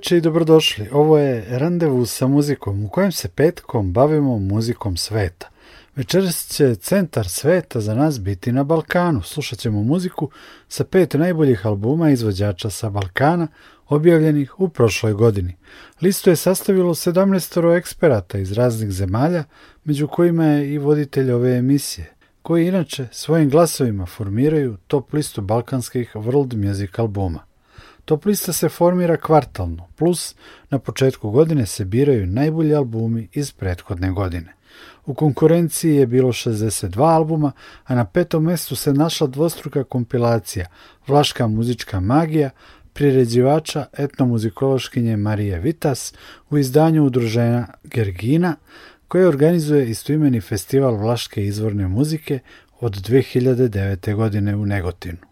veče i dobrodošli. Ovo je Randevu sa muzikom u kojem se petkom bavimo muzikom sveta. Večeras će centar sveta za nas biti na Balkanu. Slušat ćemo muziku sa pet najboljih albuma izvođača sa Balkana objavljenih u prošloj godini. Listu je sastavilo 17 eksperata iz raznih zemalja, među kojima je i voditelj ove emisije, koji inače svojim glasovima formiraju top listu balkanskih world music albuma. Toplista se formira kvartalno, plus na početku godine se biraju najbolji albumi iz prethodne godine. U konkurenciji je bilo 62 albuma, a na petom mestu se našla dvostruka kompilacija Vlaška muzička magija priređivača etnomuzikološkinje Marije Vitas u izdanju udruženja Gergina, koje organizuje istoimeni festival Vlaške izvorne muzike od 2009. godine u Negotinu.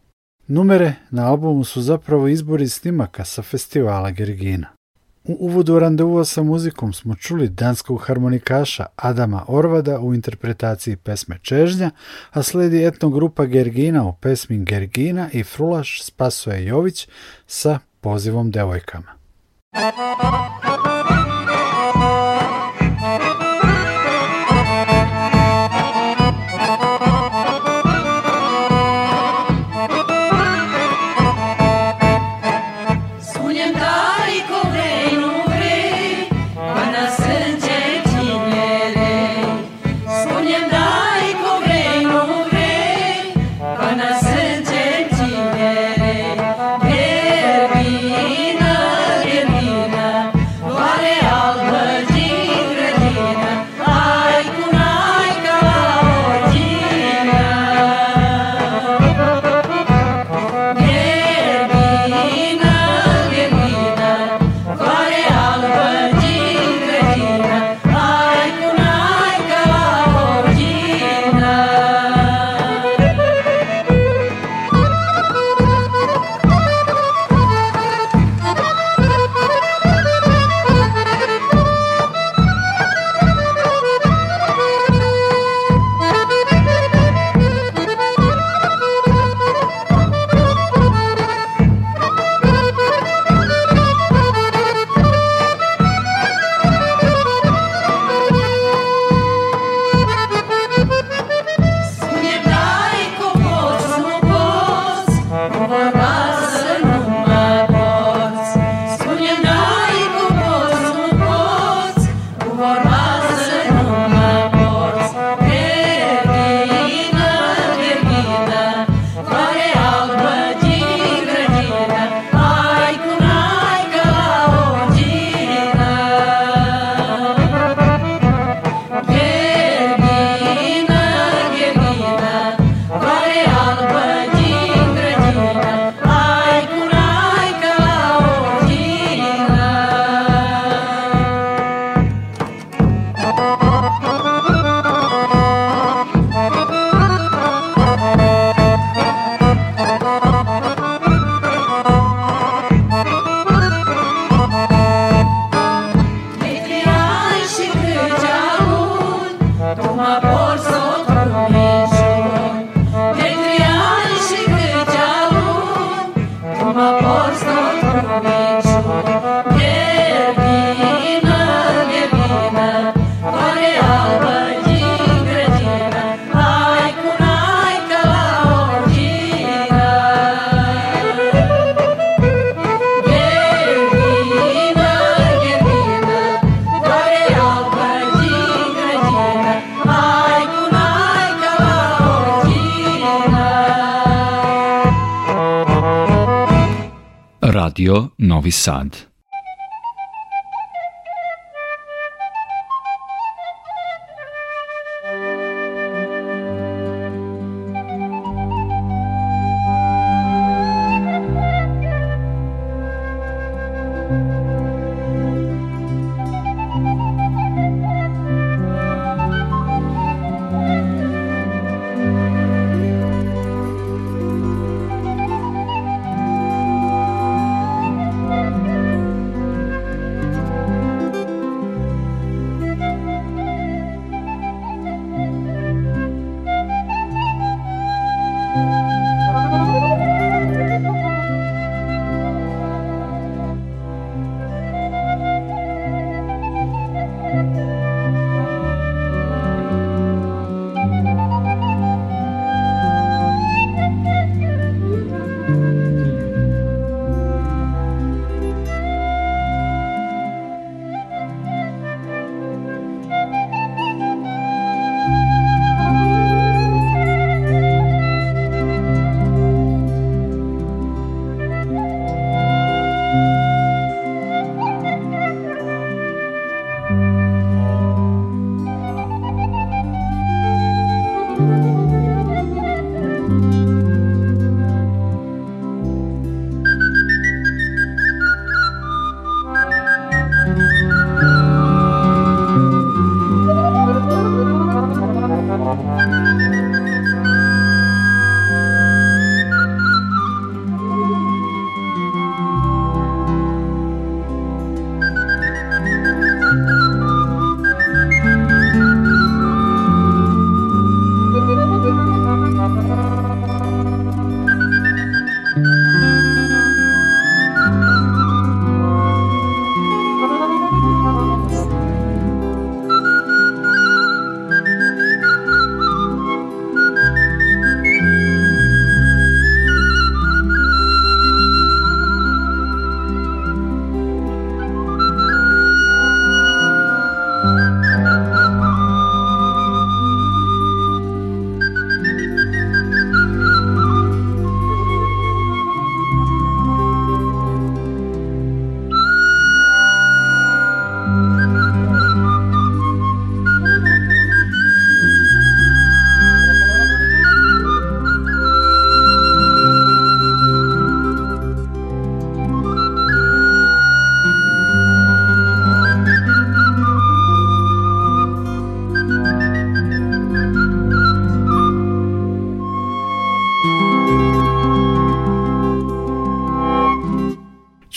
Numere na albumu su zapravo izbori snimaka sa festivala Gergina. U uvodu randevuva sa muzikom smo čuli danskog harmonikaša Adama Orvada u interpretaciji pesme Čežnja, a sledi etno grupa Gergina u pesmi Gergina i Frulaš Spasoje Jović sa pozivom devojkama. Novi Sad.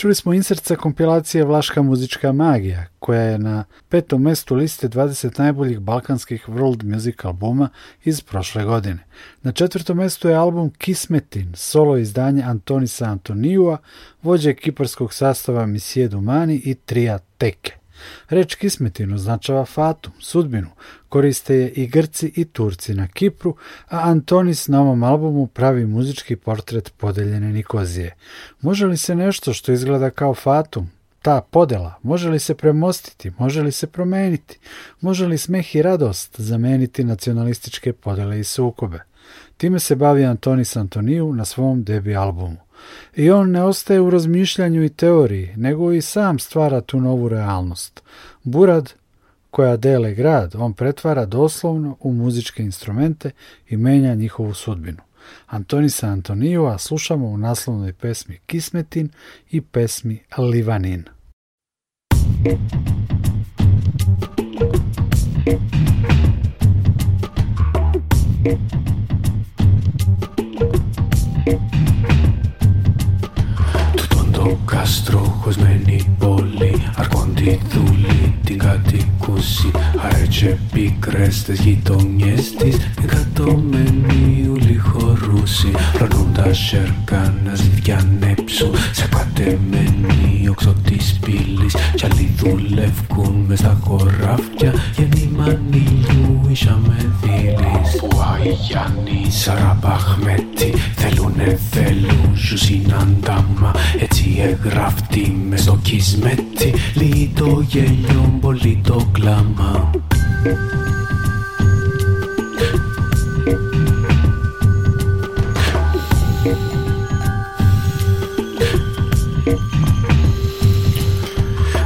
Čuli smo insert sa kompilacije Vlaška muzička magija, koja je na petom mestu liste 20 najboljih balkanskih world music albuma iz prošle godine. Na četvrtom mestu je album Kismetin, solo izdanje Antonisa Antonijua, vođe kiparskog sastava Misije Dumani i Trija Teke. Reč kismetin označava fatum, sudbinu, koriste je i Grci i Turci na Kipru, a Antonis na ovom albumu pravi muzički portret podeljene Nikozije. Može li se nešto što izgleda kao fatum, ta podela, može li se premostiti, može li se promeniti, može li smeh i radost zameniti nacionalističke podele i sukobe? Time se bavi Antonis Antoniju na svom debi albumu. I on ne ostaje u razmišljanju i teoriji, nego i sam stvara tu novu realnost. Burad, koja dele grad, on pretvara doslovno u muzičke instrumente i menja njihovu sudbinu. Antonisa Antonijova slušamo u naslovnoj pesmi Kismetin i pesmi Livanin. Thank you. το κάστρο χωσμένη πόλη Αρκόντι δούλη την κατοικούση Αρέτσε πικρές τις γειτονιές της Εγκατωμένη ούλη χωρούση τα σέρκα να διανέψουν Σε κατεμένη όξο της πύλης Κι άλλοι δουλεύκουν μες στα χωράφια Γεννήμα μανιλού είσαι με δίλης Που Άγιαννη θέλουνε Θέλουνε θέλουν σου συναντάμα Έτσι Έγραφτη με στο κισμέτι Λίτο γέλιο, πολύ το κλάμα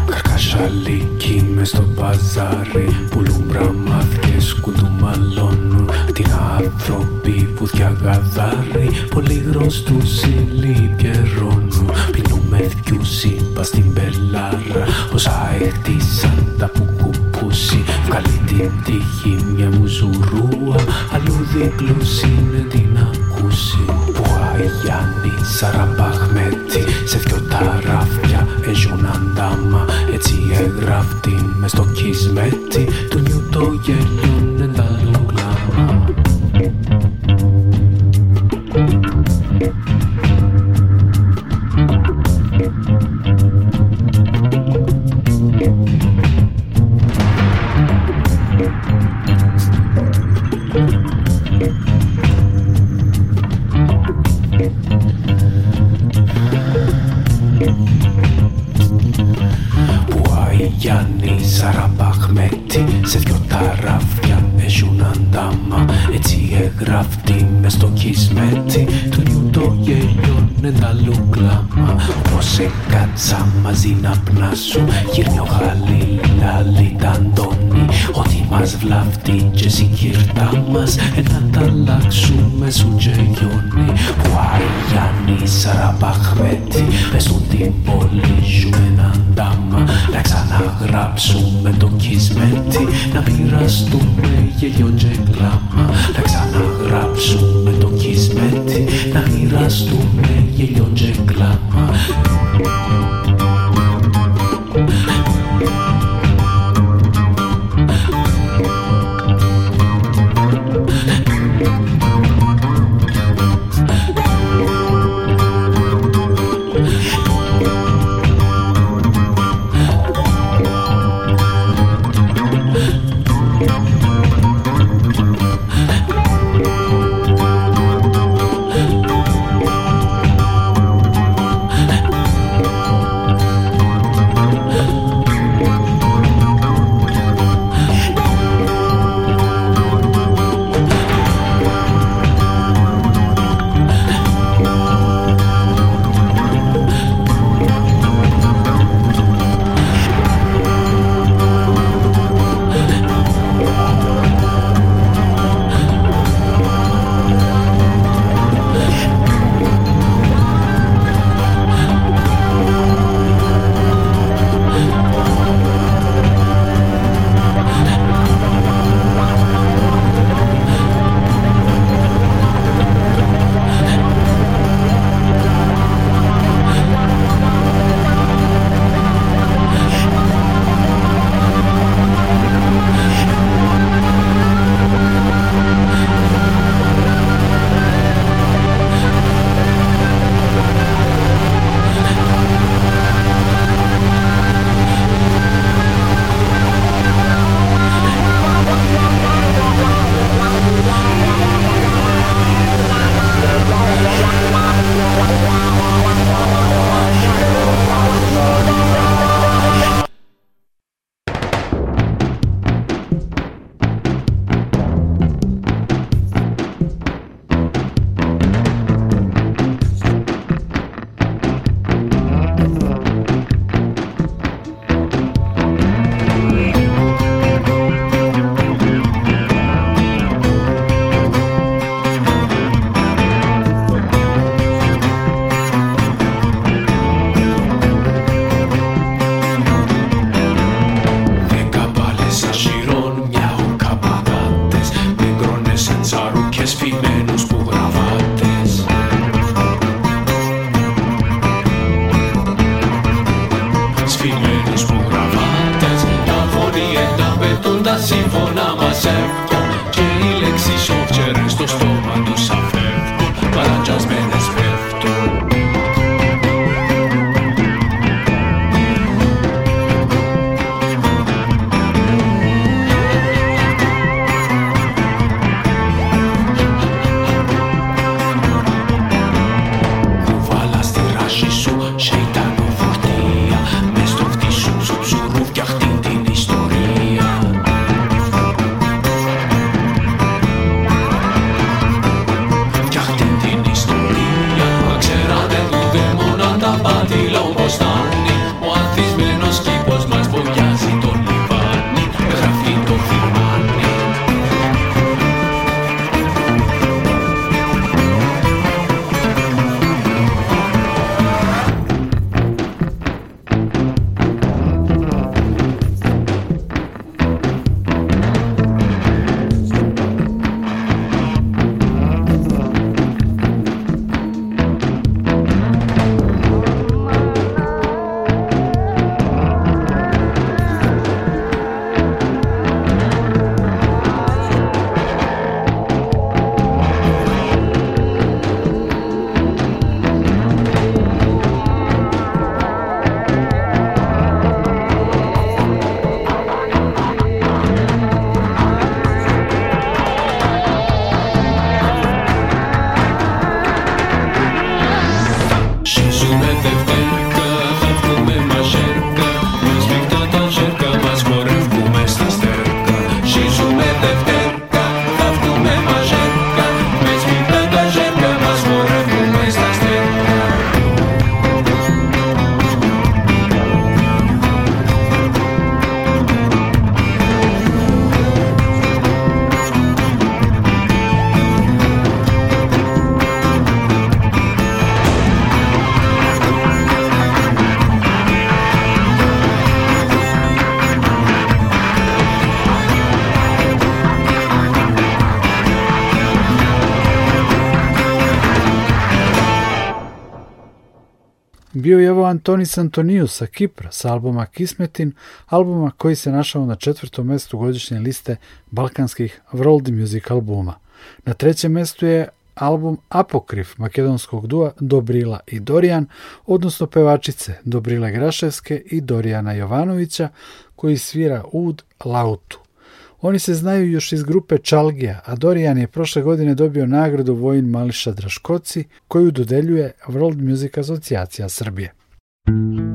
Καρκασαλίκι με στο παζάρι Πουλούν πραμάθηκες κουντουμαλώνουν Την άνθρωποι που διαγαδάρει Πολύ γνωστούς ηλίπιερώνουν met στην Πελάρα Όσα έκτισαν τα πουκουπούσι Βγάλει την τύχη μια μουζουρούα Αλλού διπλούς είναι την ακούσει Που Αγιάννη Σαραμπαχμέτη Σε δυο ράφια έζουν αντάμα Έτσι έγραφτη μες στο κισμέτη Του νιου το γέλιον εντάλλου Γράψουμε το κισμέτι Να μοιραστούμε γέλιο και κλάμα Να ξαναγράψουμε το κισμέτι Να μοιραστούμε γέλιο και κλάμα Antonis Antoniju sa Kipra sa albuma Kismetin, albuma koji se našao na četvrtom mestu godišnje liste balkanskih world music albuma. Na trećem mestu je album Apokrif makedonskog dua Dobrila i Dorijan, odnosno pevačice Dobrile Graševske i Dorijana Jovanovića, koji svira ud lautu. Oni se znaju još iz grupe Čalgija, a Dorijan je prošle godine dobio nagradu Vojin Mališa Draškoci, koju dodeljuje World Music Asocijacija Srbije. Thank you.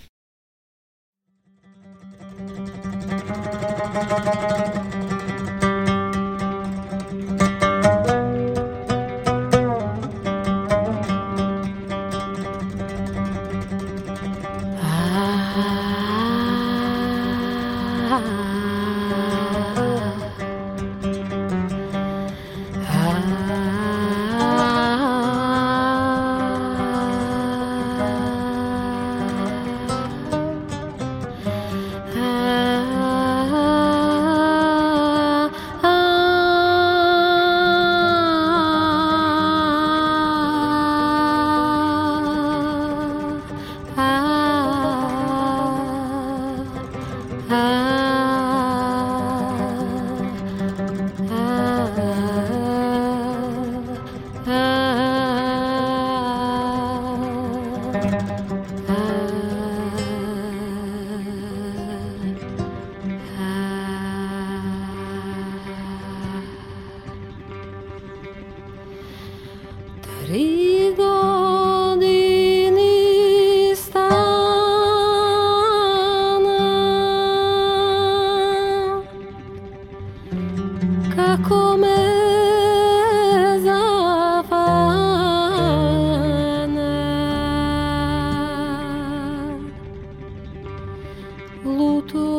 luto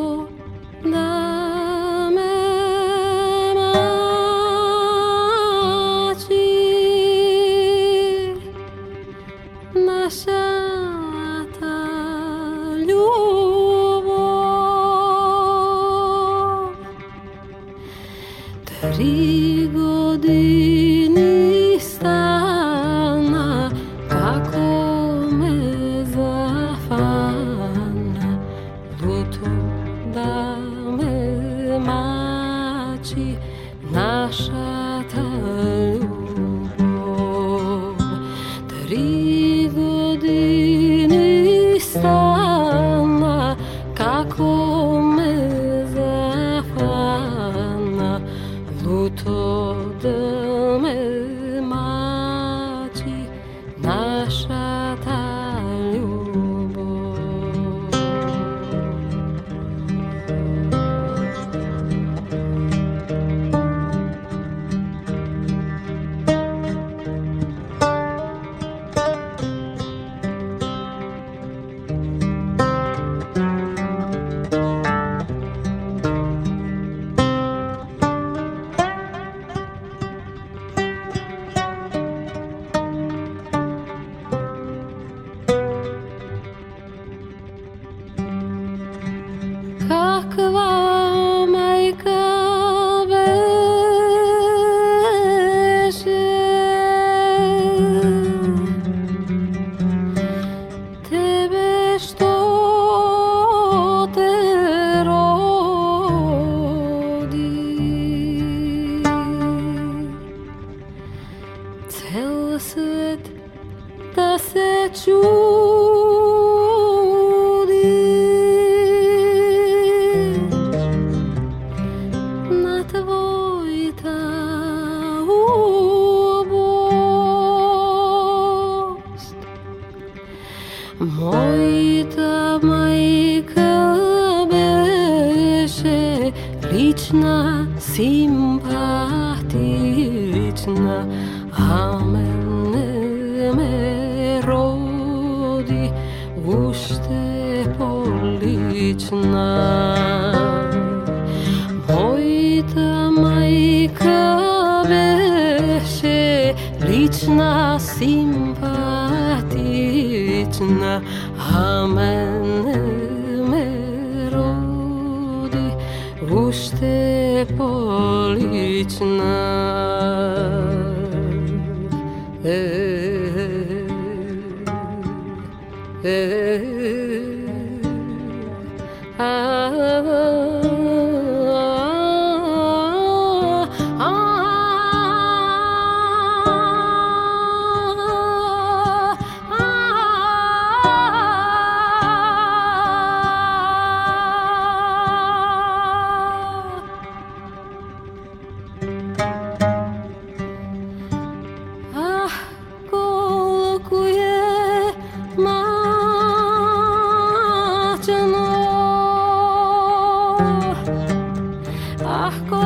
marcou.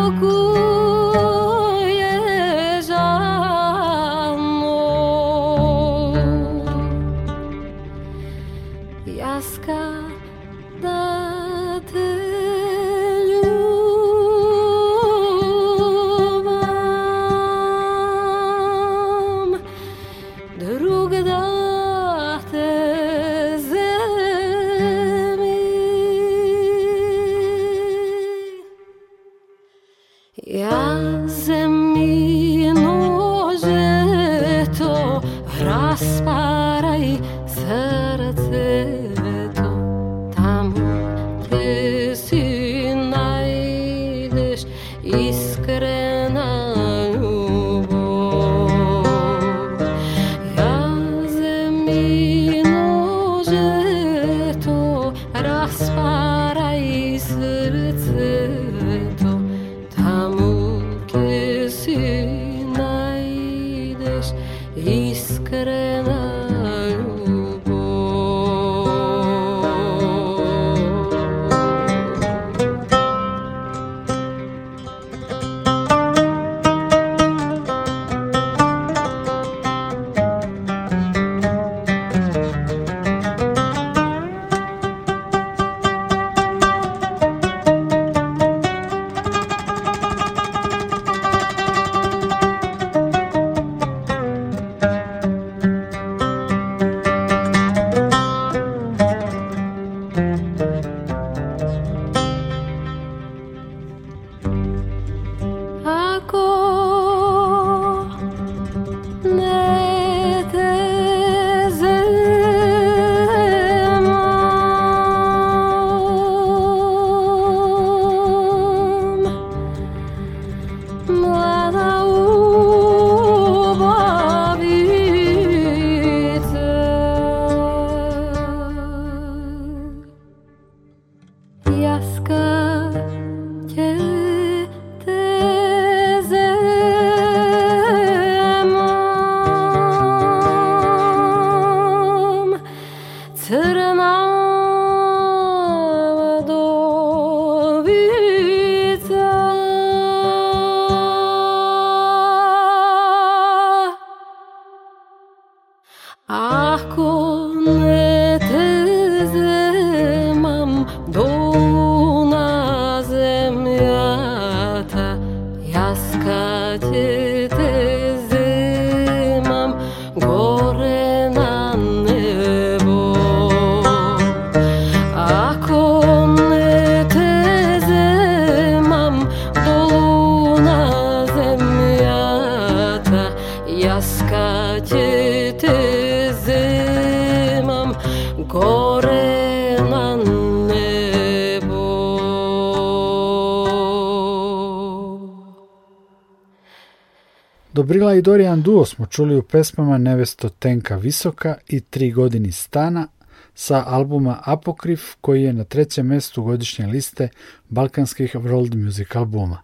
Brila i Dorian Duo smo čuli u pesmama Nevesto Tenka Visoka i Tri godini stana sa albuma Apokrif koji je na trećem mestu godišnje liste balkanskih world music albuma.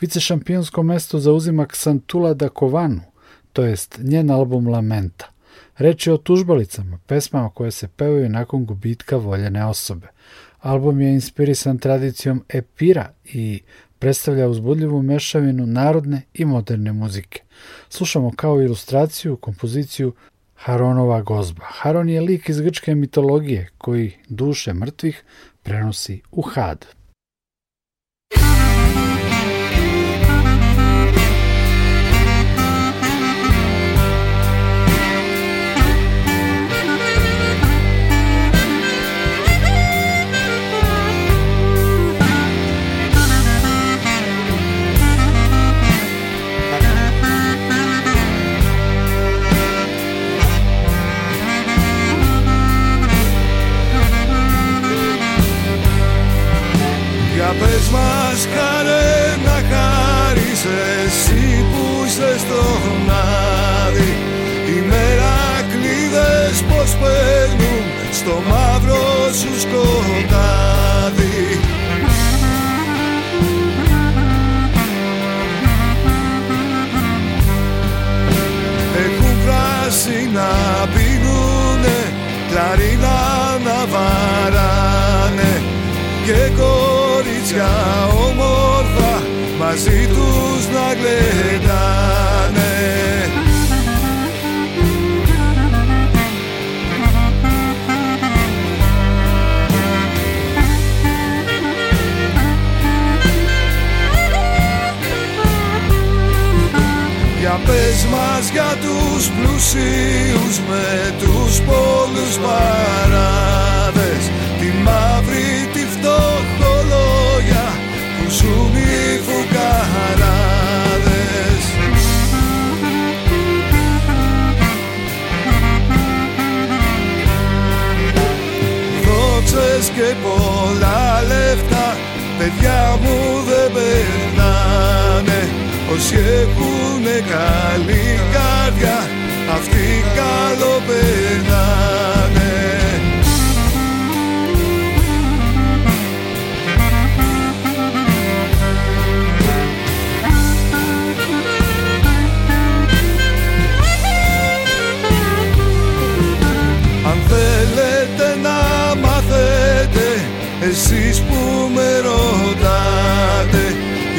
Vice šampionsko mesto zauzima Ksantula Dakovanu, to jest njen album Lamenta. Reč je o tužbalicama, pesmama koje se pevaju nakon gubitka voljene osobe. Album je inspirisan tradicijom epira i predstavlja uzbudljivu mešavinu narodne i moderne muzike. Slušamo kao ilustraciju kompoziciju Haronova gozba. Haron je lik iz grčke mitologije koji duše mrtvih prenosi u had. πες μας χάρε να χάρεις εσύ που είσαι στον Άδη Οι μερακλείδες πως παίρνουν στο μαύρο σου σκοτάδι Έχουν βράσει να πίνουνε κλαρίνα να βαράνε και εγώ κορίτσια όμορφα μαζί τους να γλεντάνε Για πες μας για τους πλουσίους με τους πόλους μας παιδιά μου δεν περνάνε Όσοι έχουνε καλή καρδιά αυτοί καλοπαιδιά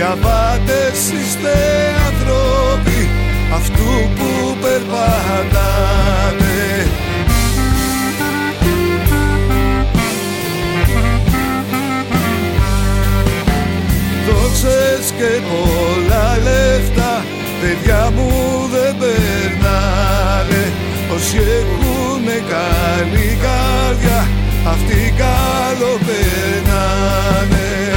Διαβάτες είστε άνθρωποι αυτού που περπατάνε Δόξες και πολλά λεφτά παιδιά μου δεν περνάνε Όσοι έχουνε καλή καρδιά αυτοί καλό περνάνε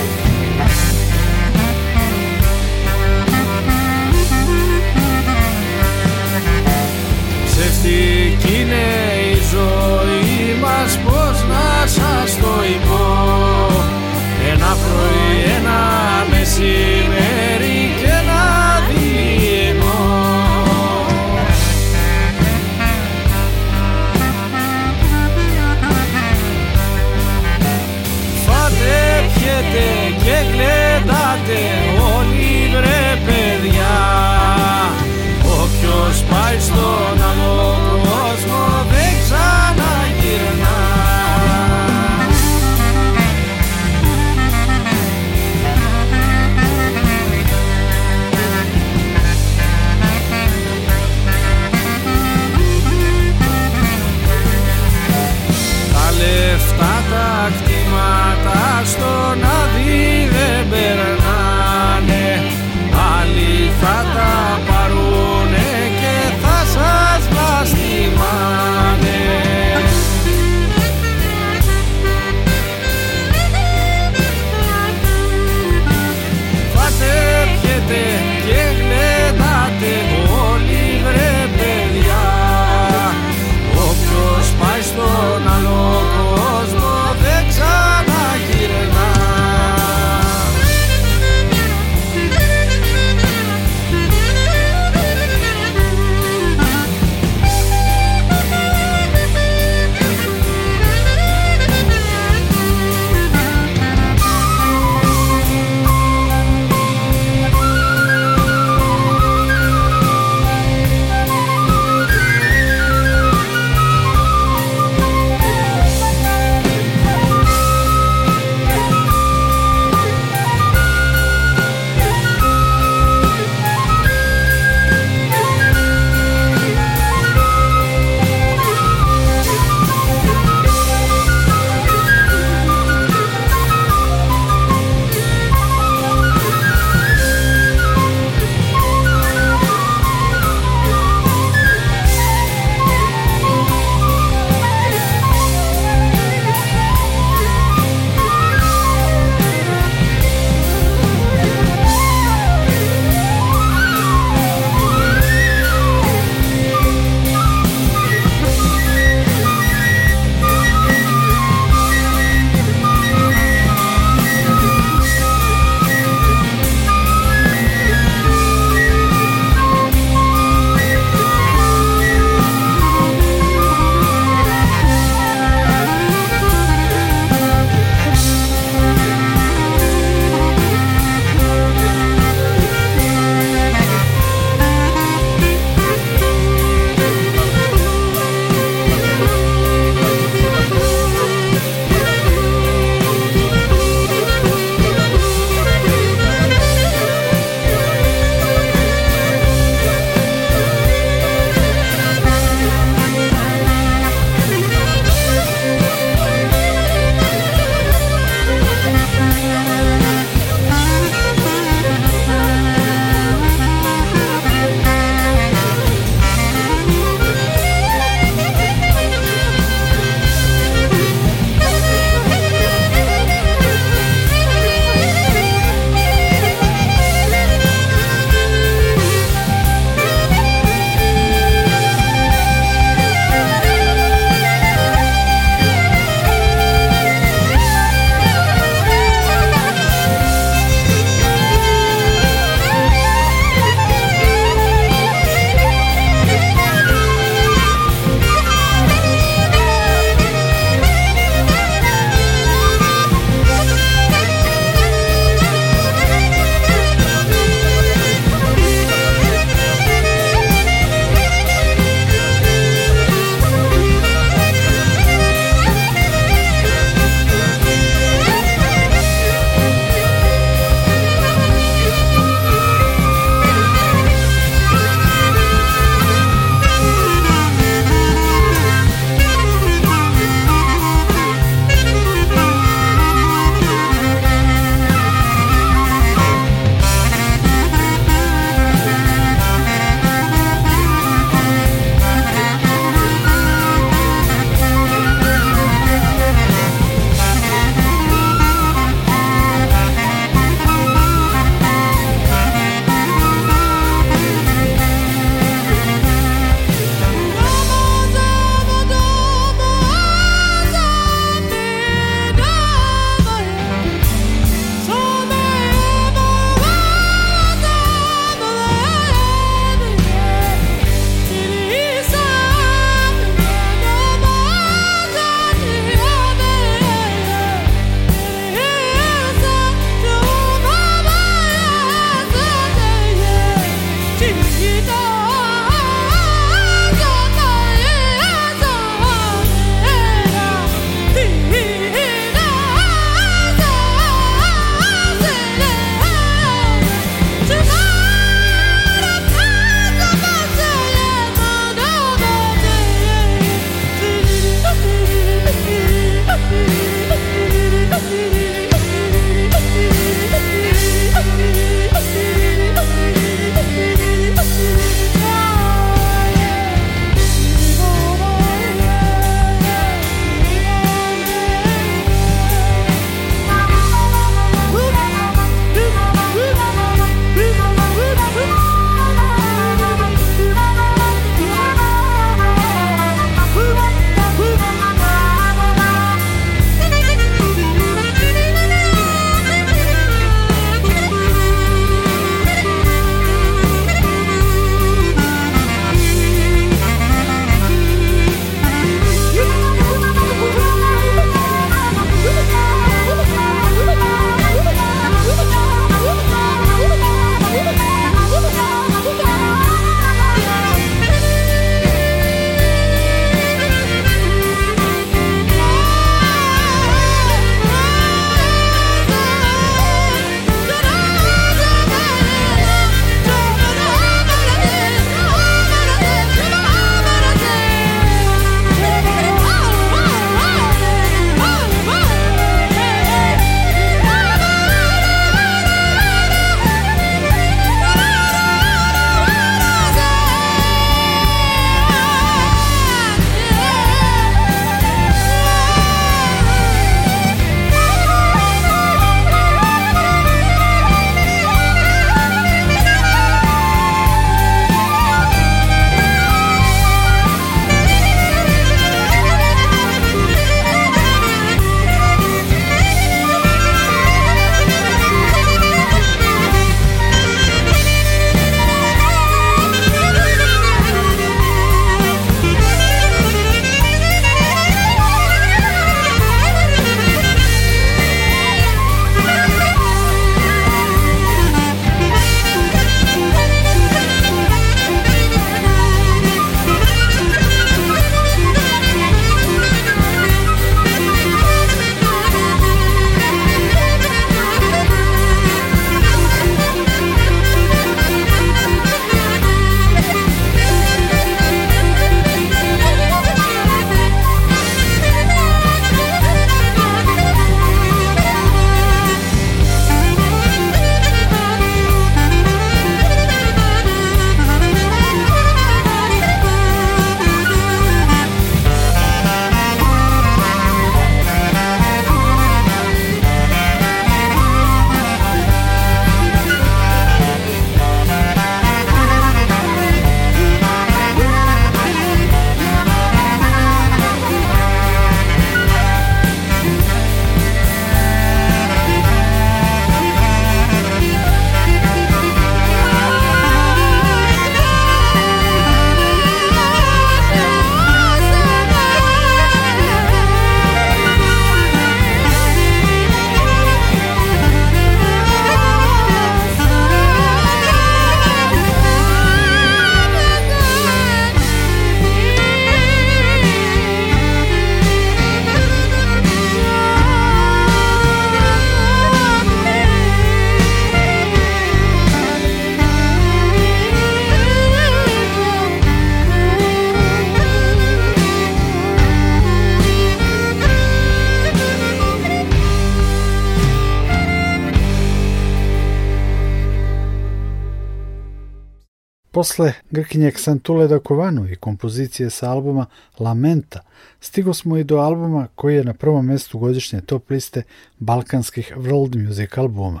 Posle Grkinje Ksantule Dakovanu i kompozicije sa albuma Lamenta, stigo smo i do albuma koji je na prvom mestu godišnje top liste balkanskih world music albuma.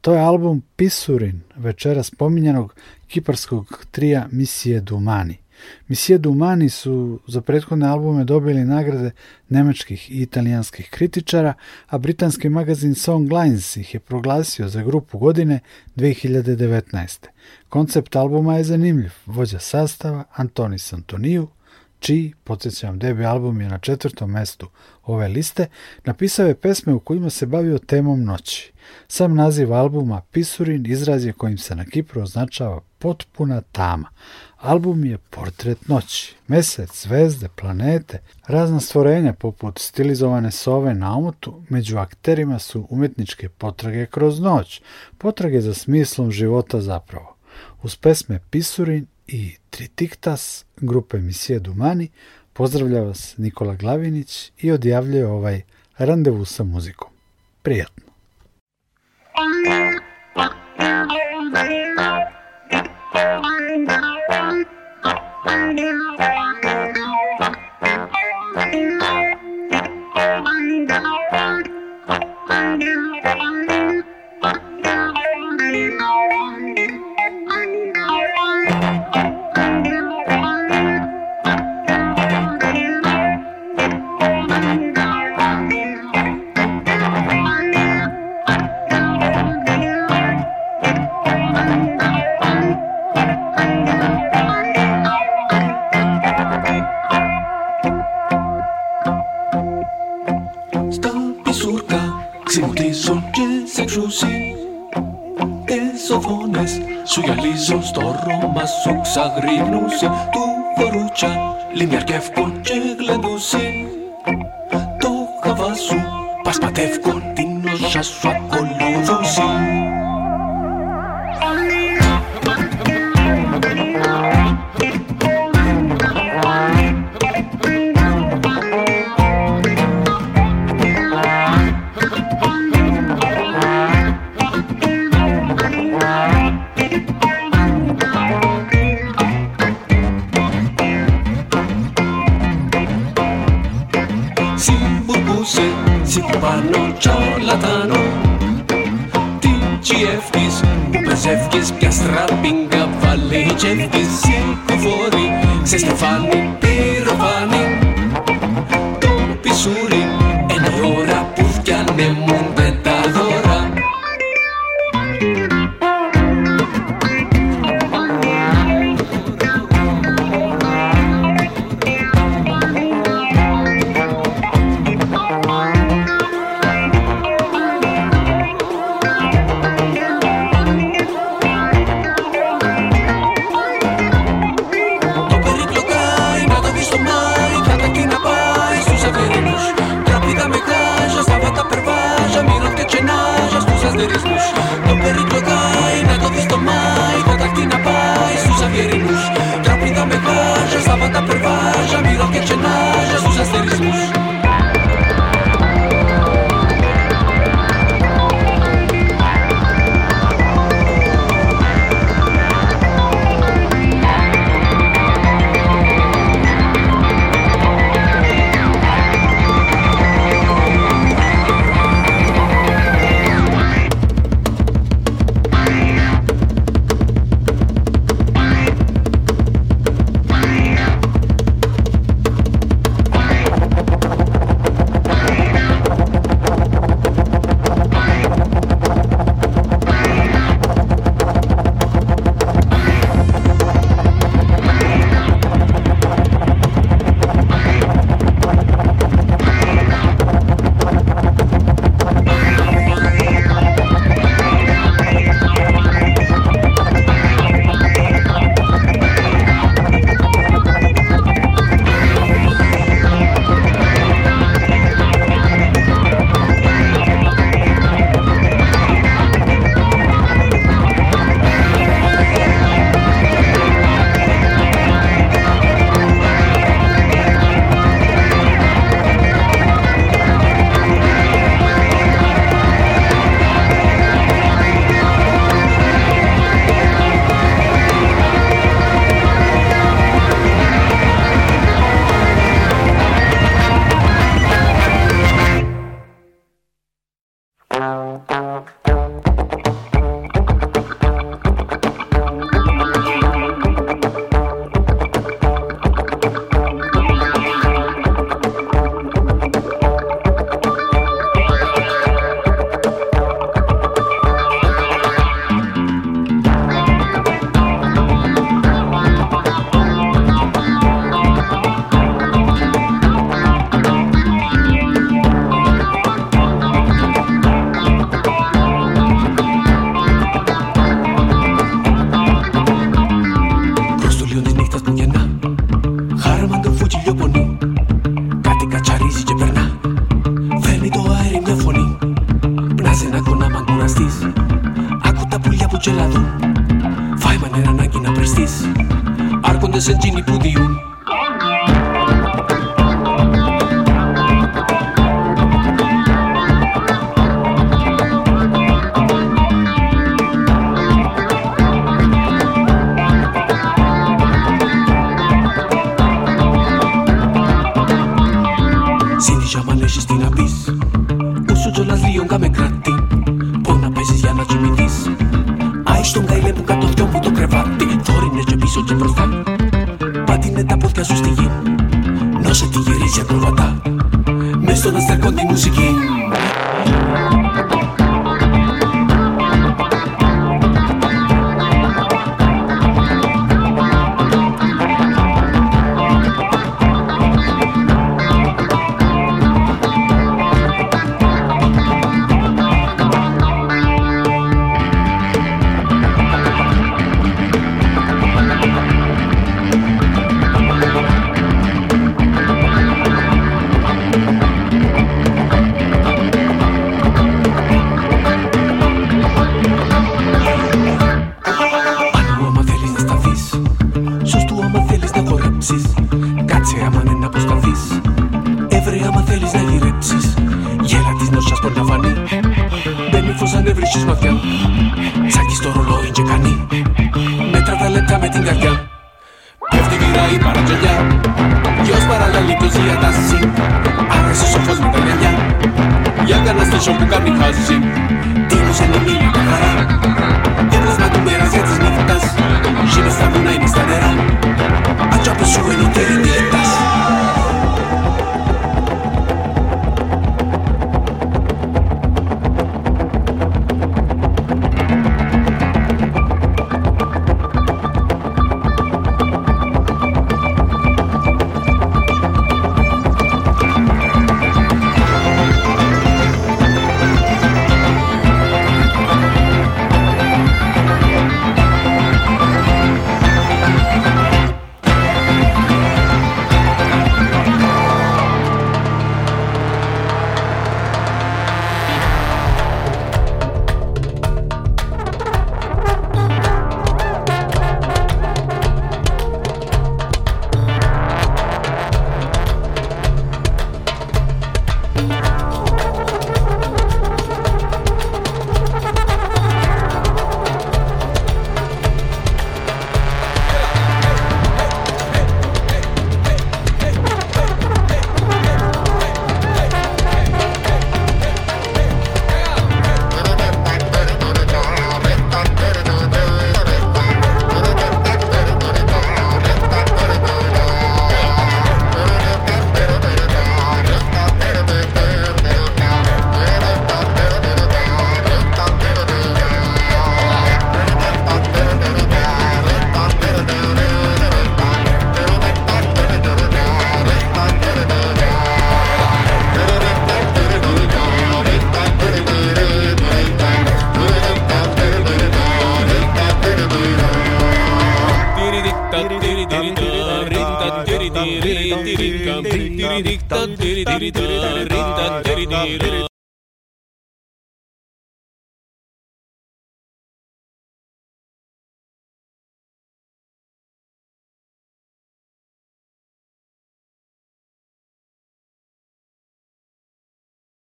To je album Pisurin, večera spominjanog kiparskog trija Misije Dumani – Misije Dumani su za prethodne albume dobili nagrade nemačkih i italijanskih kritičara, a britanski magazin Songlines ih je proglasio za grupu godine 2019. Koncept albuma je zanimljiv. Vođa sastava Antonis Antoniju, čiji, podsjećam, debi album je na četvrtom mestu ove liste, napisao je pesme u kojima se bavio temom noći. Sam naziv albuma Pisurin izraz je kojim se na Kipru označava potpuna tama. Album je portret noći. Mesec, zvezde, planete, razna stvorenja poput stilizovane sove na omotu, među akterima su umetničke potrage kroz noć, potrage za smislom života zapravo. Uz pesme Pisurin i Tritiktas grupe Misije Dumani pozdravlja vas Nikola Glavinić i odjavljuje ovaj randevu sa muzikom. Prijatno! Thank you. Ρωσί τις οθόνες Σου γυαλίζω στο Ρώμα σου ξαγρινούσι Του φορούτσα λιμιαρκεύκω και γλεντούσι Το χαβά σου πασπατεύκω την όσα σου ακολουθούσι strapping a valigie e ti siamo fuori. Se Stefano ti nunca me